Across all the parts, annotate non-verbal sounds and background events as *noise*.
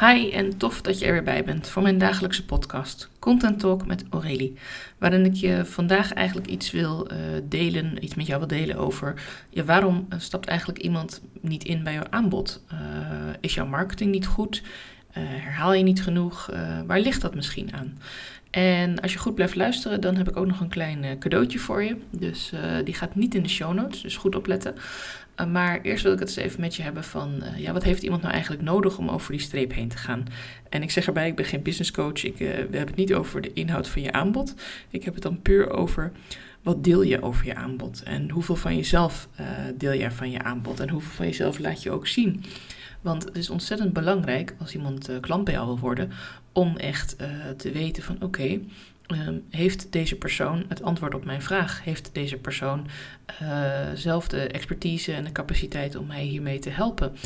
Hi en tof dat je er weer bij bent voor mijn dagelijkse podcast Content Talk met Aurélie. Waarin ik je vandaag eigenlijk iets wil uh, delen, iets met jou wil delen over ja, waarom uh, stapt eigenlijk iemand niet in bij jouw aanbod? Uh, is jouw marketing niet goed? herhaal je niet genoeg? waar ligt dat misschien aan? En als je goed blijft luisteren, dan heb ik ook nog een klein cadeautje voor je. Dus die gaat niet in de show notes, dus goed opletten. Eh, maar eerst wil ik het eens even met je hebben van, ja, wat heeft iemand nou eigenlijk nodig om over die streep heen te gaan? En ik zeg erbij, ik ben geen business coach. Ik, we hebben het niet over de inhoud van je aanbod. Ik heb het dan puur over wat deel je over je aanbod? En hoeveel van jezelf deel jij van je aanbod? En hoeveel van jezelf laat je ook zien? Want het is ontzettend belangrijk als iemand klant bij jou wil worden, om echt te weten van oké, Ehm, heeft deze persoon het antwoord op mijn vraag? Heeft deze persoon uh, zelf de expertise en de capaciteit om mij hiermee te helpen?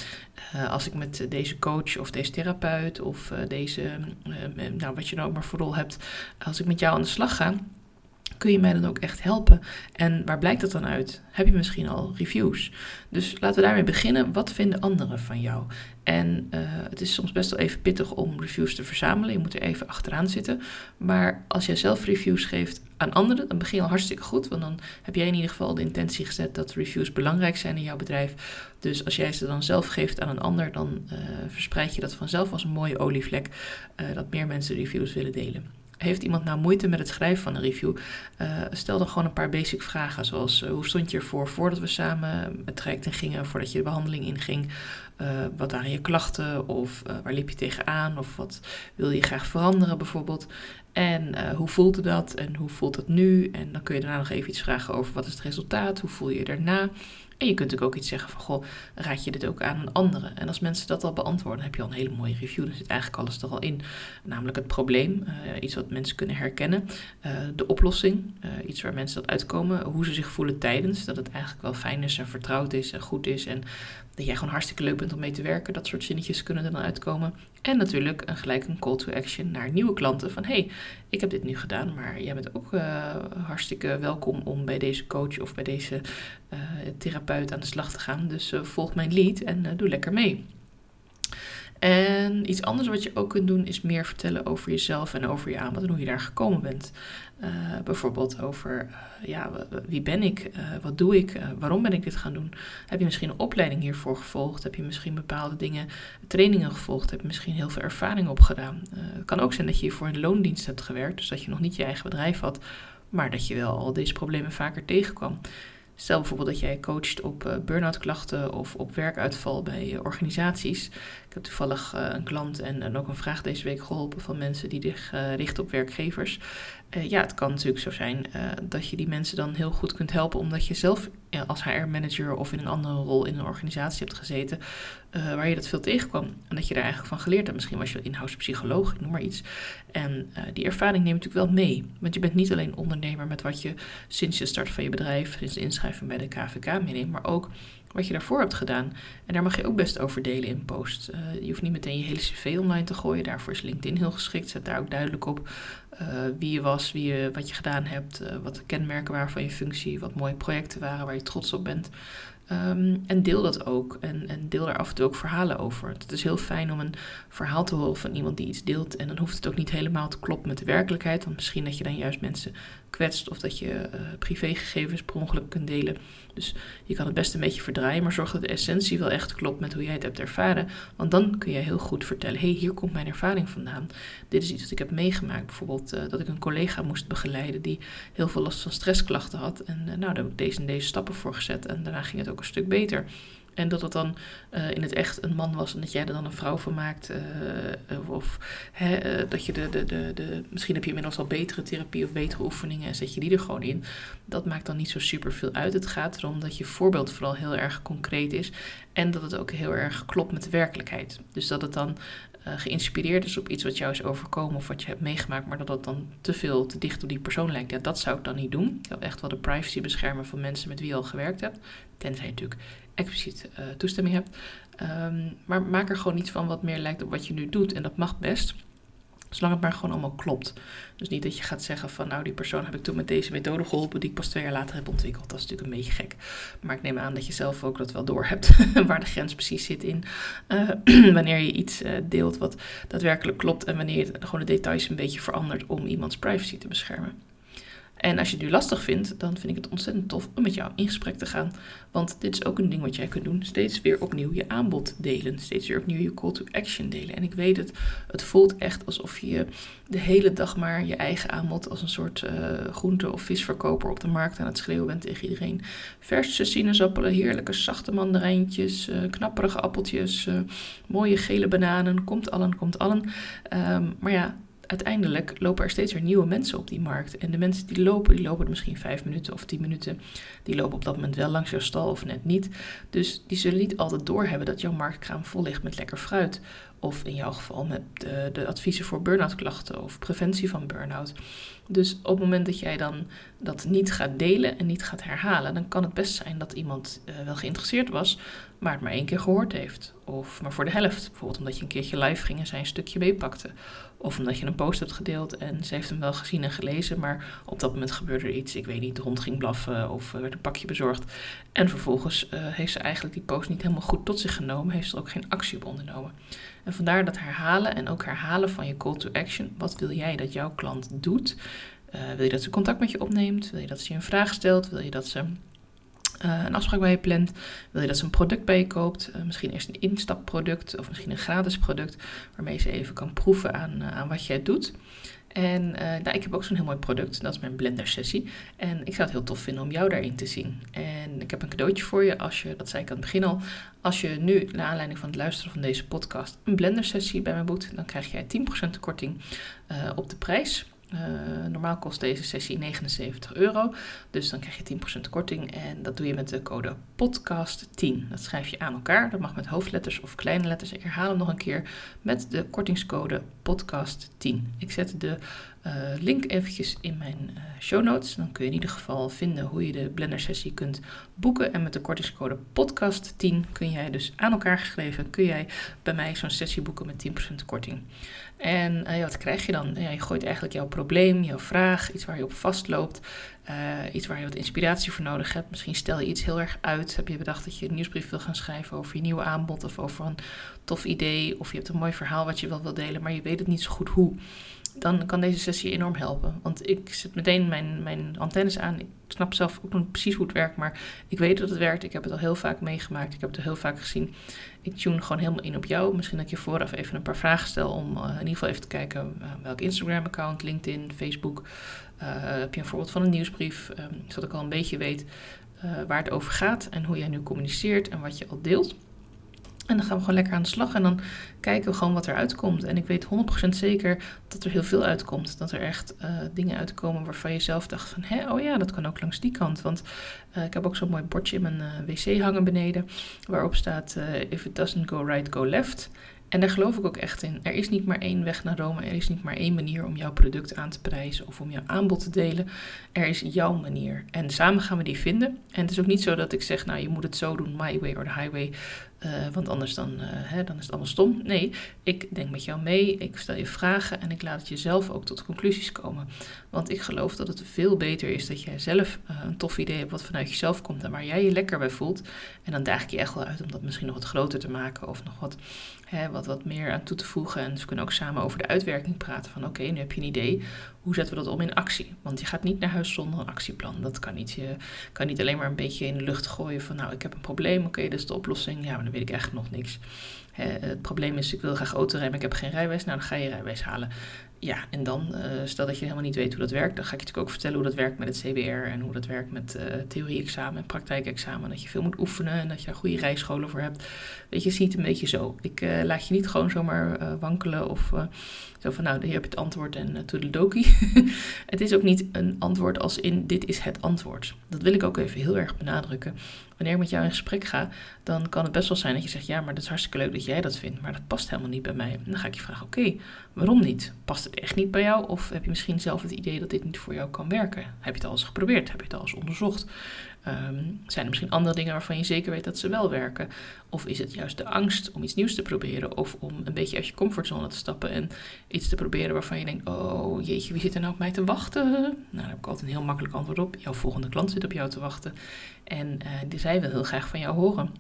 Als ik met deze coach of deze therapeut of deze, nou, wat je nou ook maar voor rol hebt, als ik met jou aan de slag ga, kun je mij dan ook echt helpen? En waar blijkt dat dan uit? Heb je misschien al reviews? Dus laten we daarmee beginnen. Wat vinden anderen van jou? En uh, het is soms best wel even pittig om reviews te verzamelen. Je moet er even achteraan zitten. Maar als jij zelf reviews geeft aan anderen, dan begin je al hartstikke goed. Want dan heb jij in ieder geval de intentie gezet dat reviews belangrijk zijn in jouw bedrijf. Dus als jij ze dan zelf geeft aan een ander, dan uh, verspreid je dat vanzelf als een mooie olievlek. Uh, dat meer mensen reviews willen delen. Heeft iemand nou moeite met het schrijven van een review? Uh, stel dan gewoon een paar basic vragen, zoals uh, hoe stond je ervoor voordat we samen het traject in gingen, voordat je de behandeling inging? Uh, wat waren je klachten of waar liep je tegenaan of wat wil je graag veranderen bijvoorbeeld? En hoe voelde dat en hoe voelt het nu? En dan kun je daarna nog even iets vragen over wat is het resultaat, hoe voel je je daarna? En je kunt ook iets zeggen van, goh, raad je dit ook aan aan anderen? En als mensen dat al beantwoorden, heb je al een hele mooie review. Dan zit eigenlijk alles er al in. Namelijk het probleem, uh, iets wat mensen kunnen herkennen. Uh, de oplossing, uh, iets waar mensen dat uitkomen. Hoe ze zich voelen tijdens, dat het eigenlijk wel fijn is en vertrouwd is en goed is. En dat jij gewoon hartstikke leuk bent om mee te werken. Dat soort zinnetjes kunnen er dan uitkomen. En natuurlijk een, gelijk een call to action naar nieuwe klanten. Van hey, ik heb dit nu gedaan, maar jij bent ook hartstikke welkom om bij deze coach of bij deze therapeut aan de slag te gaan. Dus uh, volg mijn lead en doe lekker mee. En iets anders wat je ook kunt doen is meer vertellen over jezelf en over je aanbod en hoe je daar gekomen bent. Bijvoorbeeld over ja, wie ben ik, uh, wat doe ik, waarom ben ik dit gaan doen. Heb je misschien een opleiding hiervoor gevolgd? Heb je misschien bepaalde dingen, trainingen gevolgd? Heb je misschien heel veel ervaring opgedaan? het kan ook zijn dat je hiervoor in loondienst hebt gewerkt, dus dat je nog niet je eigen bedrijf had, maar dat je wel al deze problemen vaker tegenkwam. Stel bijvoorbeeld dat jij coacht op uh, burn-out klachten of op werkuitval bij uh, organisaties. Ik heb toevallig uh, een klant en, en, ook een vraag deze week geholpen van mensen die zich richten op werkgevers. ja, het kan natuurlijk zo zijn dat je die mensen dan heel goed kunt helpen omdat je zelf als HR-manager of in een andere rol in een organisatie hebt gezeten waar je dat veel tegenkwam. En dat je daar eigenlijk van geleerd hebt. Misschien was je in-house psycholoog, noem maar iets. En die ervaring neem je natuurlijk wel mee. Want je bent niet alleen ondernemer met wat je sinds je start van je bedrijf, sinds de inschrijving bij de KVK meeneemt, maar ook wat je daarvoor hebt gedaan. En daar mag je ook best over delen in posts. Uh, je hoeft niet meteen je hele cv online te gooien. Daarvoor is LinkedIn heel geschikt. Zet daar ook duidelijk op uh, wie je was, wie je, wat je gedaan hebt, uh, wat de kenmerken waren van je functie, wat mooie projecten waren waar je trots op bent. Um, en deel dat ook. En, en deel daar af en toe ook verhalen over. Het is heel fijn om een verhaal te horen van iemand die iets deelt. En dan hoeft het ook niet helemaal te kloppen met de werkelijkheid. Want misschien dat je dan juist mensen kwetst of dat je uh, privégegevens per ongeluk kunt delen. Dus je kan het best een beetje verdraaien, maar zorg dat de essentie wel echt klopt met hoe jij het hebt ervaren. Want dan kun je heel goed vertellen: hé, hey, hier komt mijn ervaring vandaan. Dit is iets wat ik heb meegemaakt. Bijvoorbeeld uh, dat ik een collega moest begeleiden die heel veel last van stressklachten had. En uh, nou, daar heb ik deze en deze stappen voor gezet. En daarna ging het ook een stuk beter. En dat het dan uh, in het echt een man was en dat jij er dan een vrouw van maakt. Uh, of hè, dat je de, de, de, de. Misschien heb je inmiddels al betere therapie of betere oefeningen en zet je die er gewoon in. Dat maakt dan niet zo super veel uit. Het gaat erom dat je voorbeeld vooral heel erg concreet is. En dat het ook heel erg klopt met de werkelijkheid. Dus dat het dan geïnspireerd is op iets wat jou is overkomen of wat je hebt meegemaakt, maar dat het dan te veel te dicht op die persoon lijkt. Ja, dat zou ik dan niet doen. Ik wil echt wel de privacy beschermen van mensen met wie je al gewerkt hebt. Tenzij natuurlijk expliciet uh, toestemming hebt. Um, maar maak er gewoon iets van wat meer lijkt op wat je nu doet. En dat mag best. Zolang het maar gewoon allemaal klopt. Dus niet dat je gaat zeggen van nou die persoon heb ik toen met deze methode geholpen die ik pas twee jaar later heb ontwikkeld. Dat is natuurlijk een beetje gek. Maar ik neem aan dat je zelf ook dat wel door hebt *laughs* waar de grens precies zit in uh, *clears throat* wanneer je iets uh, deelt wat daadwerkelijk klopt en wanneer je gewoon de details een beetje verandert om iemands privacy te beschermen. En als je het nu lastig vindt, dan vind ik het ontzettend tof om met jou in gesprek te gaan. Want dit is ook een ding wat jij kunt doen. Steeds weer opnieuw je aanbod delen. Steeds weer opnieuw je call to action delen. En ik weet het, het voelt echt alsof je de hele dag maar je eigen aanbod als een soort uh, groente- of visverkoper op de markt aan het schreeuwen bent tegen iedereen. Verse sinaasappelen, heerlijke zachte mandarijntjes, uh, knapperige appeltjes, uh, mooie gele bananen. Komt allen, komt allen. Um, maar ja, uiteindelijk lopen er steeds weer nieuwe mensen op die markt. En de mensen die lopen, die lopen misschien vijf minuten of tien minuten. Die lopen op dat moment wel langs jouw stal of net niet. Dus die zullen niet altijd doorhebben dat jouw marktkraam vol ligt met lekker fruit. Of in jouw geval met de, de adviezen voor burn-out klachten of preventie van burn-out. Dus op het moment dat jij dan dat niet gaat delen en niet gaat herhalen, dan kan het best zijn dat iemand uh, wel geïnteresseerd was, maar het maar één keer gehoord heeft. Of maar voor de helft. Bijvoorbeeld omdat je een keertje live ging en zij een stukje meepakte. Of omdat je een post hebt gedeeld en ze heeft hem wel gezien en gelezen, maar op dat moment gebeurde er iets. Ik weet niet, de hond ging blaffen of werd een pakje bezorgd. En vervolgens uh, heeft ze eigenlijk die post niet helemaal goed tot zich genomen, heeft ze er ook geen actie op ondernomen. En vandaar dat herhalen en ook herhalen van je call to action. Wat wil jij dat jouw klant doet? Uh, wil je dat ze contact met je opneemt? Wil je dat ze je een vraag stelt? Wil je dat ze uh, een afspraak bij je plant? Wil je dat ze een product bij je koopt? Uh, misschien eerst een instapproduct of misschien een gratis product waarmee ze even kan proeven aan, aan wat jij doet. En nou, ik heb ook zo'n heel mooi product, dat is mijn blender sessie. En ik zou het heel tof vinden om jou daarin te zien. En ik heb een cadeautje voor je, als je, dat zei ik aan het begin al, als je nu, naar aanleiding van het luisteren van deze podcast, een blender sessie bij me boekt, dan krijg jij 10% korting op de prijs. Uh, normaal kost deze sessie 79 euro. Dus dan krijg je 10% korting. En dat doe je met de code podcast10. Dat schrijf je aan elkaar. Dat mag met hoofdletters of kleine letters. Ik herhaal hem nog een keer. Met de kortingscode podcast10. Ik zet de link eventjes in mijn uh, show notes. Dan kun je in ieder geval vinden hoe je de Blender sessie kunt boeken. En met de kortingscode podcast10 kun jij dus aan elkaar geschreven, kun jij bij mij zo'n sessie boeken met 10% korting. En uh, ja, wat krijg je dan? Ja, je gooit eigenlijk jouw probleem, jouw vraag, iets waar je op vastloopt, iets waar je wat inspiratie voor nodig hebt. Misschien stel je iets heel erg uit. Heb je bedacht dat je een nieuwsbrief wil gaan schrijven over je nieuwe aanbod of over een tof idee. Of je hebt een mooi verhaal wat je wel wil delen, maar je weet het niet zo goed hoe dan kan deze sessie enorm helpen. Want ik zet meteen mijn, mijn antennes aan. Ik snap zelf ook nog precies hoe het werkt, maar ik weet dat het werkt. Ik heb het al heel vaak meegemaakt. Ik heb het al heel vaak gezien. Ik tune gewoon helemaal in op jou. Misschien dat ik je vooraf even een paar vragen stel om uh, in ieder geval even te kijken uh, welk Instagram-account, LinkedIn, Facebook. Uh, heb je een voorbeeld van een nieuwsbrief, um, zodat ik al een beetje weet waar het over gaat en hoe jij nu communiceert en wat je al deelt. En dan gaan we gewoon lekker aan de slag en dan kijken we gewoon wat er uitkomt. En ik weet 100% zeker dat er heel veel uitkomt. Dat er echt uh, dingen uitkomen waarvan je zelf dacht van... Hé, oh ja, dat kan ook langs die kant. Want uh, ik heb ook zo'n mooi bordje in mijn uh, wc hangen beneden... waarop staat, if it doesn't go right, go left... En daar geloof ik ook echt in. Er is niet maar één weg naar Rome. Er is niet maar één manier om jouw product aan te prijzen of om jouw aanbod te delen. Er is jouw manier. En samen gaan we die vinden. En het is ook niet zo dat ik zeg, nou je moet het zo doen, my way or the highway. Uh, want anders dan, uh, hè, dan is het allemaal stom. Nee, ik denk met jou mee, ik stel je vragen en ik laat het jezelf ook tot conclusies komen. Want ik geloof dat het veel beter is dat jij zelf uh, een tof idee hebt wat vanuit jezelf komt en waar jij je lekker bij voelt. En dan daag ik je echt wel uit om dat misschien nog wat groter te maken of nog wat, hè, wat, wat meer aan toe te voegen. En we kunnen ook samen over de uitwerking praten van oké, nu heb je een idee hoe zetten we dat om in actie? Want je gaat niet naar huis zonder een actieplan. Dat kan niet. Je kan niet alleen maar een beetje in de lucht gooien van nou, ik heb een probleem, oké, okay, dat is de oplossing. Ja, maar dan weet ik echt nog niks. het probleem is, ik wil graag autorijden, maar ik heb geen rijwijs. Nou, dan ga je rijwijs halen. Ja, en dan, uh, stel dat je helemaal niet weet hoe dat werkt, dan ga ik je natuurlijk ook vertellen hoe dat werkt met het CBR en hoe dat werkt met uh, theorie-examen en praktijkexamen. Dat je veel moet oefenen en dat je daar goede rijscholen voor hebt. Weet je, ziet een beetje zo. Ik uh, laat je niet gewoon zomaar wankelen of zo van, nou, hier heb je het antwoord en toedeledokie. *laughs* het is ook niet een antwoord als in, dit is het antwoord. Dat wil ik ook even heel erg benadrukken. Wanneer ik met jou in gesprek ga, dan kan het best wel zijn dat je zegt, ja, maar dat is hartstikke leuk dat jij dat vindt, maar dat past helemaal niet bij mij. Dan ga ik je vragen, oké, waarom niet? Past het echt niet bij jou? Of heb je misschien zelf het idee dat dit niet voor jou kan werken? Heb je het al eens geprobeerd? Heb je het al eens onderzocht? Um, zijn er misschien andere dingen waarvan je zeker weet dat ze wel werken? Of is het juist de angst om iets nieuws te proberen? Of om een beetje uit je comfortzone te stappen en iets te proberen waarvan je denkt: oh jeetje, wie zit er nou op mij te wachten? Nou, daar heb ik altijd een heel makkelijk antwoord op. Jouw volgende klant zit op jou te wachten. En uh, die zij wil heel graag van jou horen.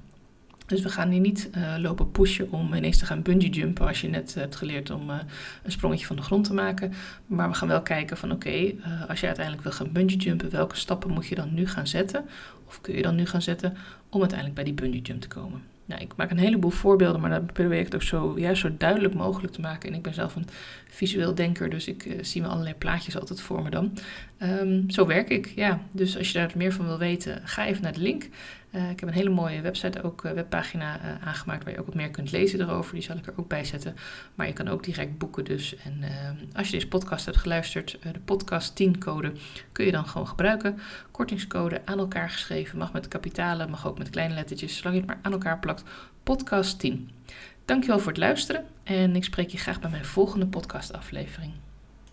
Dus we gaan hier niet uh, lopen pushen om ineens te gaan bungee jumpen als je net hebt geleerd om uh, een sprongetje van de grond te maken. Maar we gaan wel kijken van oké, uh, als je uiteindelijk wil gaan bungee jumpen, welke stappen moet je dan nu gaan zetten? Of kun je dan nu gaan zetten om uiteindelijk bij die bungee jump te komen? Nou, ik maak een heleboel voorbeelden, maar dan probeer ik het ook zo, juist zo duidelijk mogelijk te maken. En ik ben zelf een visueel denker, dus ik zie me allerlei plaatjes altijd voor me dan. Um, zo werk ik, ja. Dus als je daar meer van wil weten, ga even naar de link. Uh, ik heb een hele mooie website, ook uh, webpagina uh, aangemaakt waar je ook wat meer kunt lezen erover. Die zal ik er ook bij zetten. Maar je kan ook direct boeken dus. En als je deze podcast hebt geluisterd, de podcast 10 code kun je dan gewoon gebruiken. Kortingscode aan elkaar geschreven, mag met kapitalen, mag ook met kleine lettertjes, zolang je het maar aan elkaar plakt. Podcast 10. Dankjewel voor het luisteren en ik spreek je graag bij mijn volgende podcastaflevering.